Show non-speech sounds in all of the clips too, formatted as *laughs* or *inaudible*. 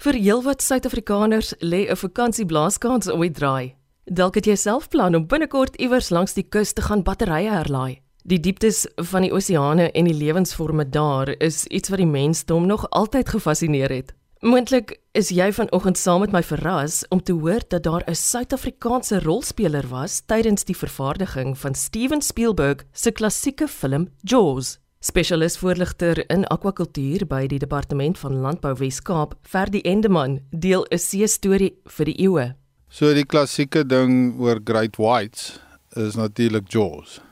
Vir heelwat Suid-Afrikaners lê 'n vakansieblaaskans om die draai. Dalk het jy self plan om binnekort iewers langs die kus te gaan batterye herlaai. Die dieptes van die oseane en die lewensvorme daar is iets wat die mensdom nog altyd gefassineer het. Moontlik is jy vanoggend saam met my verras om te hoor dat daar 'n Suid-Afrikaanse rolspeler was tydens die vervaardiging van Steven Spielberg se klassieke film Jaws. Spesialis voorligter in akwakultuur by die Departement van Landbou Wes-Kaap, Ferdi Endeman, deel 'n see storie vir die eeue. So die klassieke ding oor Great Whites is natuurlik Jaws.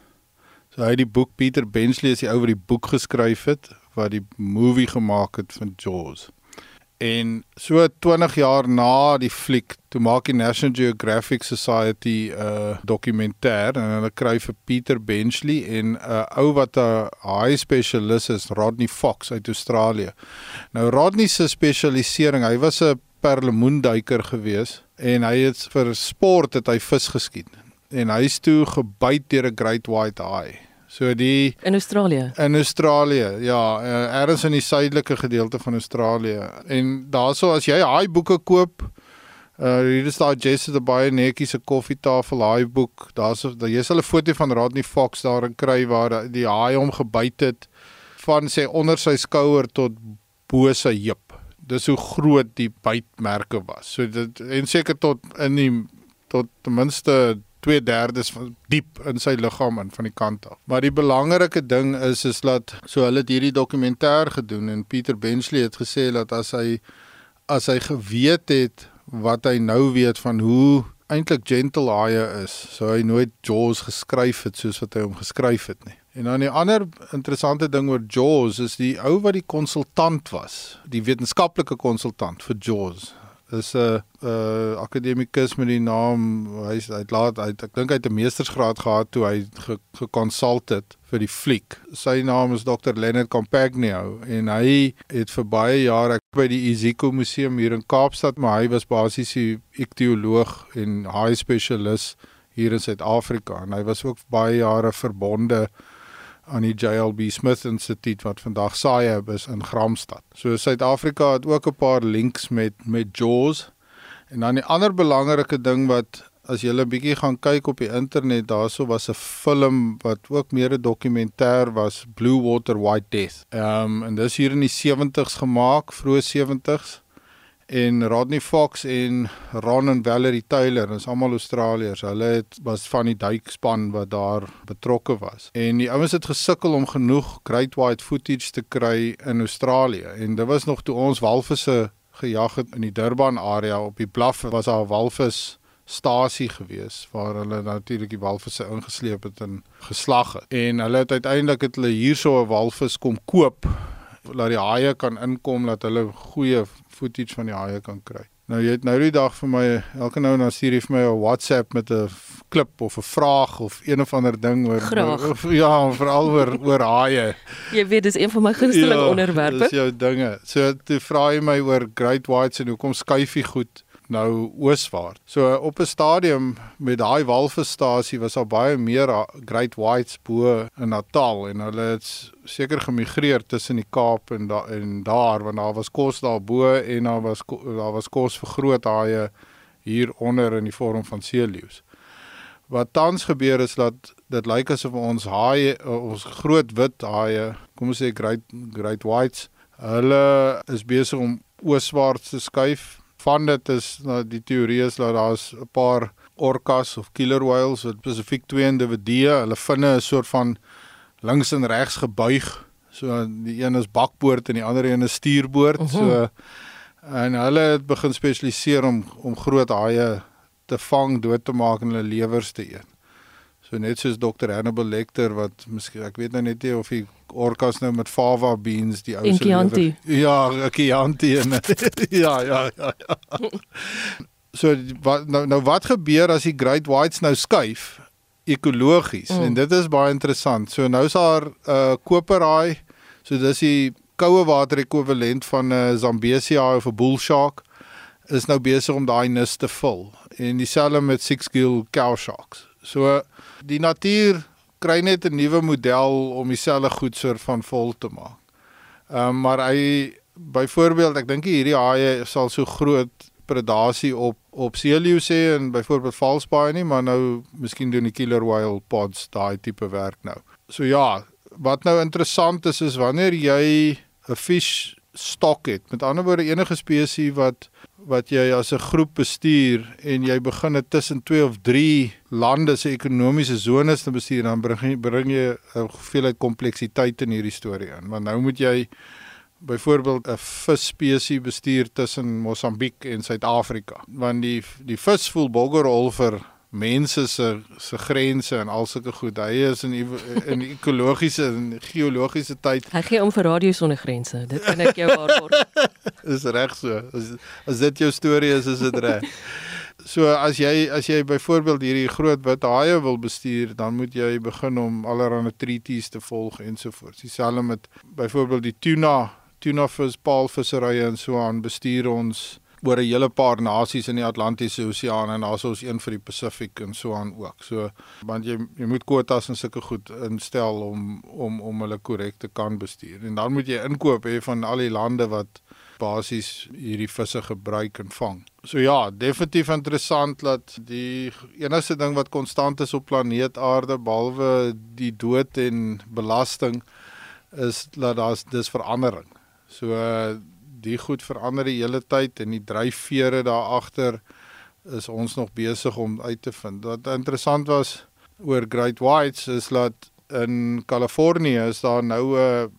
So hy het die boek Peter Benchley is die ou wat die boek geskryf het wat die movie gemaak het van Jaws. En so 20 jaar na die fliek, toe maak die National Geographic Society 'n uh, dokumentêr en hulle kry vir Peter Benchley en 'n uh, ou wat 'n high spesialis is, Rodney Fox uit Australië. Nou Rodney se spesialisering, hy was 'n perlemoenduiker gewees en hy het vir sport het hy vis geskiet. En hy's toe gebyt deur 'n great white eye. So die in Australië. In Australië, ja, uh, ergens in die suidelike gedeelte van Australië. En daaroor as jy haai boeke koop, uh hier is daar Jesse the baie netjie se koffietafel haai boek. Daar's daar jy sal 'n foto van Rodney Fox daarin kry waar die haai hom gebyt het van sy onder sy skouer tot bo sy heup. Dis hoe groot die bytmerke was. So dit en seker tot in die tot ten minste 2/3 van diep in sy liggaam in van die kant af. Maar die belangrike ding is is dat so hulle het hierdie dokumentêr gedoen en Pieter Benchley het gesê dat as hy as hy geweet het wat hy nou weet van hoe eintlik gentle haie is, sou hy nooit Jaws geskryf het soos wat hy hom geskryf het nie. En dan 'n ander interessante ding oor Jaws is die ou wat die konsultant was, die wetenskaplike konsultant vir Jaws is 'n uh, akademikus met die naam hy hy het laat hy ek dink hy het 'n meestersgraad gehad toe hy gekonsult het vir die fliek. Sy naam is Dr Leonard Compagno en hy het vir baie jare by die Iziko Museum hier in Kaapstad, maar hy was basies 'n iktioloog en high specialist hier in Suid-Afrika en hy was ook baie jare verbonde aan die JLB Smith Instituut wat vandag SAIAB is in Gramstad. So Suid-Afrika het ook 'n paar links met met Jaws. En dan die ander belangrike ding wat as jy 'n bietjie gaan kyk op die internet, daarso was 'n film wat ook meer 'n dokumentêr was, Blue Water White Death. Ehm um, en dis hier in die 70's gemaak, vroeë 70's en Rodney Fox en Ron en Valerie Taylor, ons almal Australiërs. Hulle het was van die duikspan wat daar betrokke was. En die ouens het gesukkel om genoeg great white footage te kry in Australië. En dit was nog toe ons walvisse gejag het in die Durban area op die Bluff was daar 'n walvis stasie gewees waar hulle natuurlik die walvisse ingesleep het en geslag het. En hulle het uiteindelik het hulle hierso 'n walvis kom koop laat die haie kan inkom dat hulle goeie footage van die haie kan kry. Nou jy het nou die dag vir my elke nou en dan stuur jy vir my 'n WhatsApp met 'n klip of 'n vraag of een of ander ding oor of, *laughs* ja, veral oor oor haie. Jy weet dis een van my gunsteling ja, onderwerpe. Dis jou dinge. So toe vra jy my oor great whites en hoekom skuif jy goed? Nou ooswaarts. So op 'n stadium met daai walvisstasie was daar baie meer great whites bo in Natal en hulle het seker gemigreer tussen die Kaap en da en daar want daar was kos daarbo en daar was daar was kos vir groot haie hier onder in die vorm van seeleeu's. Wat tans gebeur is dat dit lyk asof ons haie ons groot wit haie, kom ons sê great great whites, hulle is besig om ooswaarts te skuif van dit is nou die teorie is dat daar's 'n paar orcas of killer whales wat spesifiek twee individue, hulle vinne 'n soort van links en regs gebuig. So die een is bakboord en die ander een is stuurboord. Uh -huh. So en hulle het begin spesialiseer om om groot haie te vang, dood te maak en hulle lewers te eet. So net soos Dr Hannibal Lecter wat miskien ek weet nou net nie of hy orcas nou met fava beans die ou se lewer. Ja, Chianti en *laughs* ja, ja, ja, ja. So wat nou nou wat gebeur as die great whites nou skuif ekologies mm. en dit is baie interessant. So nou is daar 'n uh, koperhaai. So dis die koue water ekwivalent van 'n uh, Zambesi haai of 'n bull shark is nou besig om daai nis te vul. En dieselfde met six gill cow sharks. So die natuur kry net 'n nuwe model om dieselfde goedser van vol te maak. Ehm um, maar hy byvoorbeeld ek dink hierdie haie sal so groot predasie op op seeleeu's hê en byvoorbeeld valsbaai nie, maar nou miskien doen die killer whale pods daai tipe werk nou. So ja, wat nou interessant is is wanneer jy 'n vis stok het. Met ander woorde enige spesies wat wat jy as 'n groep bestuur en jy begin dit tussen 2 of 3 lande se ekonomiese sones te bestuur dan bring jy bring jy 'n hoeveelheid kompleksiteit in hierdie storie in. Want nou moet jy byvoorbeeld 'n visspesies bestuur tussen Mosambiek en Suid-Afrika. Want die die vis voel boggerol vir mense se se grense en al sulke goed. Hy is in in ekologiese en geologiese tyd. Hy gee om vir radio sonder grense. Dit kan ek jou waarborg. *laughs* is reg so. As as dit jou storie is, is dit reg. So as jy as jy byvoorbeeld hierdie groot wit haie wil bestuur, dan moet jy begin om allerlei treaties te volg ensovoorts. Dieselfde met byvoorbeeld die tuna, tuna vis, paalvisserye en so aan bestuur ons oor 'n hele paar nasies in die Atlantiese Oseaan en daar's ons een vir die Pasifik en so aan ook. So want jy jy moet kwotas en sulke goed instel om om om hulle korrek te kan bestuur. En dan moet jy inkoop hê van al die lande wat basies hierdie visse gebruik en vang. So ja, definitief interessant dat die enigste ding wat konstant is op planeet Aarde behalwe die dood en belasting is dat daar's dis verandering. So die goed verander die hele tyd en die dryfvere daar agter is ons nog besig om uit te vind. Wat interessant was oor Great Whites is dat in Kalifornië is daar nou 'n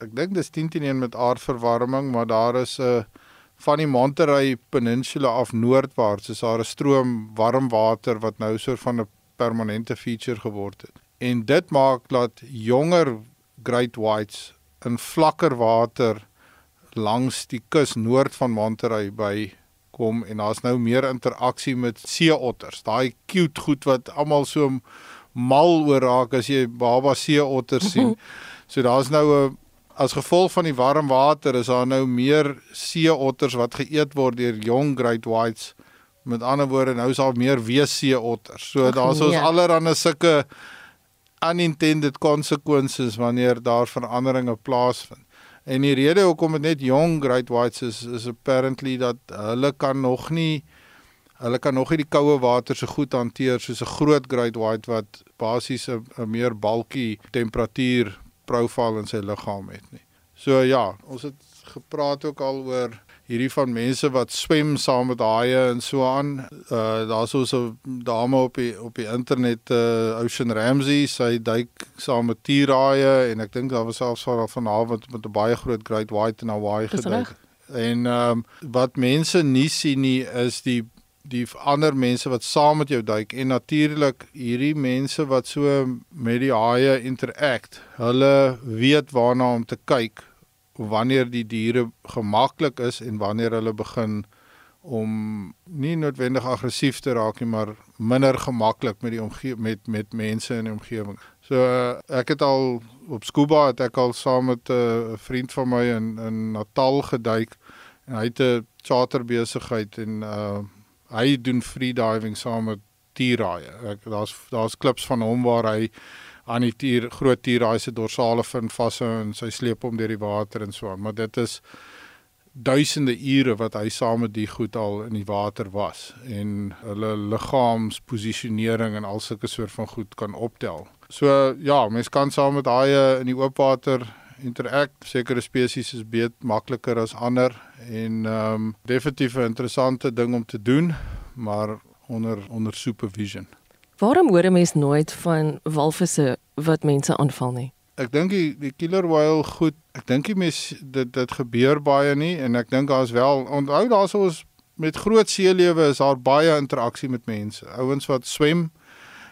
ek dink dis 10 teen 1 met aardverwarming, maar daar is 'n van die Monterey Peninsula af noordwaarts is daar 'n stroom warm water wat nou so van 'n permanente feature geword het. En dit maak dat jonger Great Whites in vlakker water langs die kus noord van Monterey by kom en daar's nou meer interaksie met seeotters. Daai cute goed wat almal so mal oor raak as jy baba seeotters sien. *laughs* So daar's nou 'n as gevolg van die warm water is daar nou meer seeotters wat geëet word deur jong great whites. Met ander woorde, nou is daar meer weesseeotters. So daar's ons nee. allerhande sulke unintended consequences wanneer daar veranderinge plaasvind. En die rede hoekom dit net jong great whites is is apparently dat hulle kan nog nie hulle kan nog nie die koue water so goed hanteer soos 'n groot great white wat basies 'n meer bulky temperatuur profiel in sy liggaam het nie. So ja, ons het gepraat ook al oor hierdie van mense wat swem saam met haie en so aan. Uh daar's so 'n dame op die op die internet uh Ocean Ramsey, sy duik saam met tierhaie en ek dink daar was selfs van vanavond met 'n baie groot great white in Hawaii geduik. En ehm um, wat mense nie sien nie is die die ander mense wat saam met jou duik en natuurlik hierdie mense wat so met die haie interact. Hulle weet waarna om te kyk wanneer die diere gemaklik is en wanneer hulle begin om nie noodwendig aggressief te raak nie, maar minder gemaklik met die omgewing met met mense in die omgewing. So ek het al op scuba het ek al saam met eh, 'n vriend van my in in Natal geduik en hy het 'n charter besigheid en uh, hy doen free diving saam met tierraaie. Ek daar's daar's klips van hom waar hy aan die tier groot tier daai se dorsale fin vashou en sy sleep hom deur die water en so aan maar dit is duisende ure wat hy saam met die goed al in die water was en hulle liggaamsposisionering en al sulke soort van goed kan optel. So ja, mens kan saam met haie in die oop water interact. Sekere spesies is beet makliker as ander en ehm um, definitief 'n interessante ding om te doen, maar onder onder supervision. Waarom hoor 'n mens nooit van walvisse wat mense aanval nie? Ek dink die, die killer whale goed, ek dink die mens dit dit gebeur baie nie en ek dink daar's wel onthou daar's ons met groot seelewe is daar baie interaksie met mense. Ouens wat swem,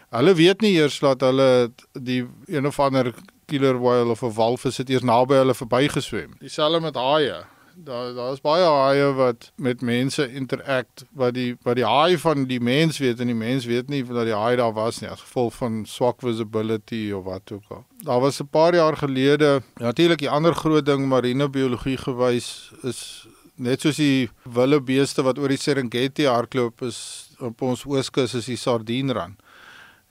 hulle weet nie eers dat hulle die een of ander killer whale of 'n walvis het eers naby hulle verbygeswem. Dieselfde met haie daar daar's baie haie wat met mense interact wat die wat die haai van die mens weet en die mens weet nie dat die haai daar was nie as gevolg van swak visibility of wat ook al. Daar was 'n paar jaar gelede natuurlik die ander groot ding marine biologie gewys is net soos die wilde beeste wat oor die Serengeti hardloop is op ons ooskus is die sardienran.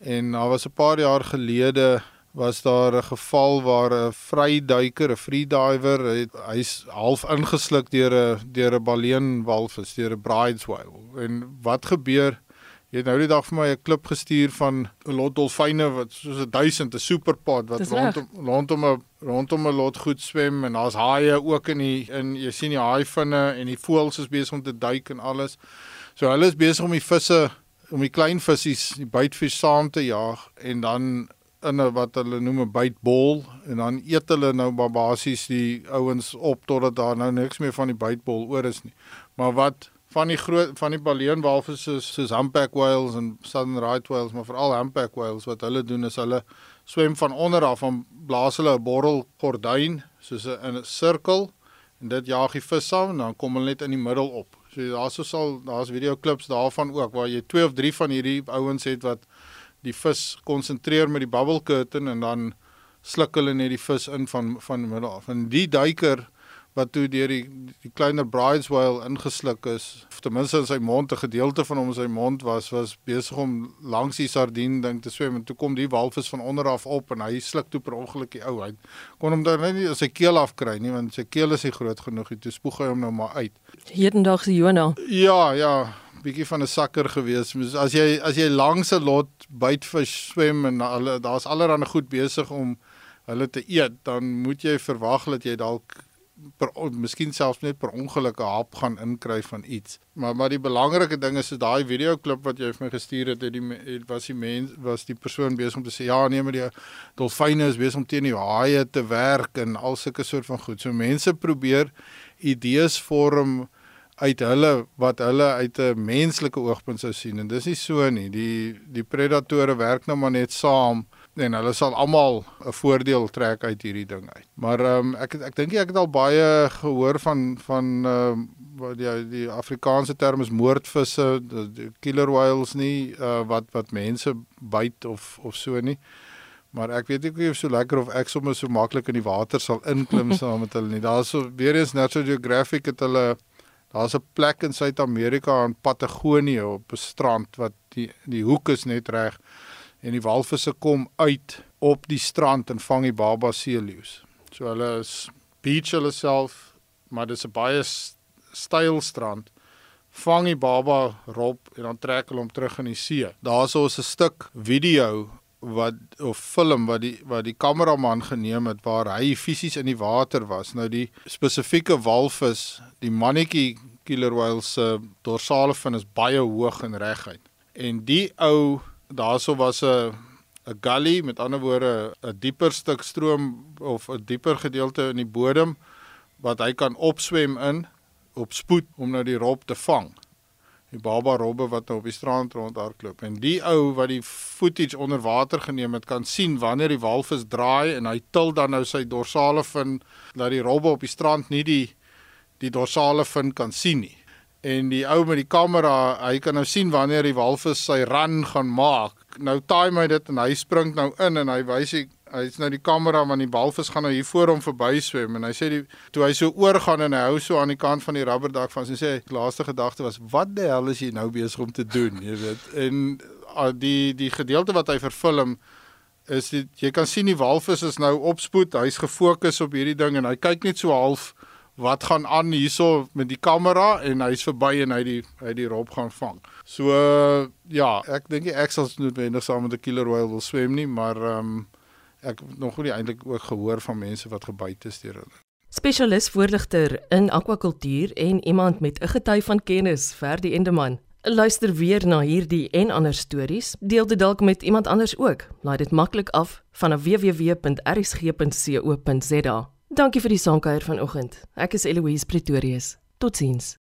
En daar was 'n paar jaar gelede was daar 'n geval waar 'n vryduiker, 'n freediver, hy's half ingesluk deur 'n deur 'n baleenwalvis, deur 'n bride's whale. En wat gebeur? Jy het nou die dag vir my 'n klip gestuur van 'n lot dolfyne wat soos 'n 1000 'n superpad wat rondom rondom 'n rondom 'n lot goed swem en daar's haie ook in die in jy sien die haaivinne en die voëls is besig om te duik en alles. So hulle is besig om die visse om die klein visse, die bytvis saam te jaag en dan in 'n wat hulle noem 'n bytbol en dan eet hulle nou basies die ouens op totdat daar nou niks meer van die bytbol oor is nie. Maar wat van die groot van die baleenwalvisse soos humpback whales en southern right whales, maar veral humpback whales wat hulle doen is hulle swem van onder af en blaas hulle 'n borrel gordyn soos 'n 'n sirkel en dit jaag die vis saam en dan kom hulle net in die middel op. So daarso sal daar's video klips daarvan ook waar jy twee of drie van hierdie ouens het wat die vis konsentreer met die bubble curtain en dan sluk hulle net die vis in van van middel af. En die duiker wat toe deur die die kleiner brides whale ingesluk is, of ten minste in sy mond 'n gedeelte van hom in sy mond was, was besig om langs die sardien ding te swem en toe kom die walvis van onder af op en hy sluk toe per ongeluk die ou uit. Kon hom dan net nie sy keel afkry nie want sy keel is nie groot genoeg nie. Toe spoeg hy hom nou maar uit. Hedendag se Jonah. Ja, ja bietjie van 'n sakker gewees. As jy as jy langs 'n lot bytvis swem en hulle daar's allerlei goed besig om hulle te eet, dan moet jy verwag dat jy dalk per miskien selfs net per ongeluk 'n hap gaan inkry van iets. Maar maar die belangrike ding is daai video klip wat jy vir my gestuur het, het die het, was die mens was die persoon besig om te sê ja, nee, maar die dolfyne is besig om teen die haie te werk en al sulke soort van goed. So mense probeer idees vorm uit hulle wat hulle uit 'n menslike oogpunt sou sien en dis nie so nie. Die die predatore werk nou maar net saam en hulle sal almal 'n voordeel trek uit hierdie ding uit. Maar ehm um, ek ek dink ek het al baie gehoor van van ehm um, wat die die Afrikaanse term is moordvisse, killer whales nie uh, wat wat mense byt of of so nie. Maar ek weet ek of so lekker of ek sommer so maklik in die water sal inklim saam met hulle nie. Daar's so weer eens National Geographic het hulle Daar's 'n plek in Suid-Amerika in Patagonië op 'n strand wat die die hoek is net reg en die walvisse kom uit op die strand en vang die baba seeleeu's. So hulle is beach hulle self, maar dis 'n baie styl strand. Vang die baba rob en dan trek hulle hom terug in die see. Daarso is 'n stuk video wat of film wat die wat die kameraman geneem het waar hy fisies in die water was. Nou die spesifieke walvis, die mannetjie killer whale se dorsale fin is baie hoog en reguit. En die ou daarso was 'n 'n gully, met ander woorde 'n dieper stuk stroom of 'n dieper gedeelte in die bodem wat hy kan opswem in op spoed om nou die rob te vang die baba robbe wat nou op die strand rondhardloop en die ou wat die footage onder water geneem het kan sien wanneer die walvis draai en hy til dan nou sy dorsale fin dat die robbe op die strand nie die die dorsale fin kan sien nie. En die ou met die kamera hy kan nou sien wanneer die walvis sy run gaan maak. Nou time hy dit en hy spring nou in en hy wys hy hy's nou die kamera want die balvis gaan nou hier voor hom verby swem en hy sê die toe hy so oorgaan en hy hou so aan die kant van die rubberdak van sy sê die laaste gedagte was wat die hel is jy nou besig om te doen jy weet en uh, die die gedeelte wat hy verfilm is die, jy kan sien die walvis is nou opspoed hy's gefokus op hierdie ding en hy kyk net so half wat gaan aan hierso met die kamera en hy's verby en hy die hy die rob gaan vang. So ja, ek dink ek sal noodwendig saam met 'n killer whale wil swem nie, maar ehm um, ek nog nie eintlik ook gehoor van mense wat gebyt is deur hulle. Spesialis voorligter in akwakultuur en iemand met 'n gety van kennis vir die endeman. Luister weer na hierdie en ander stories. Deel dit dalk met iemand anders ook. Laai dit maklik af van www.rsg.co.za. Dankie vir die saamkuier vanoggend. Ek is Eloise Pretorius. Totsiens.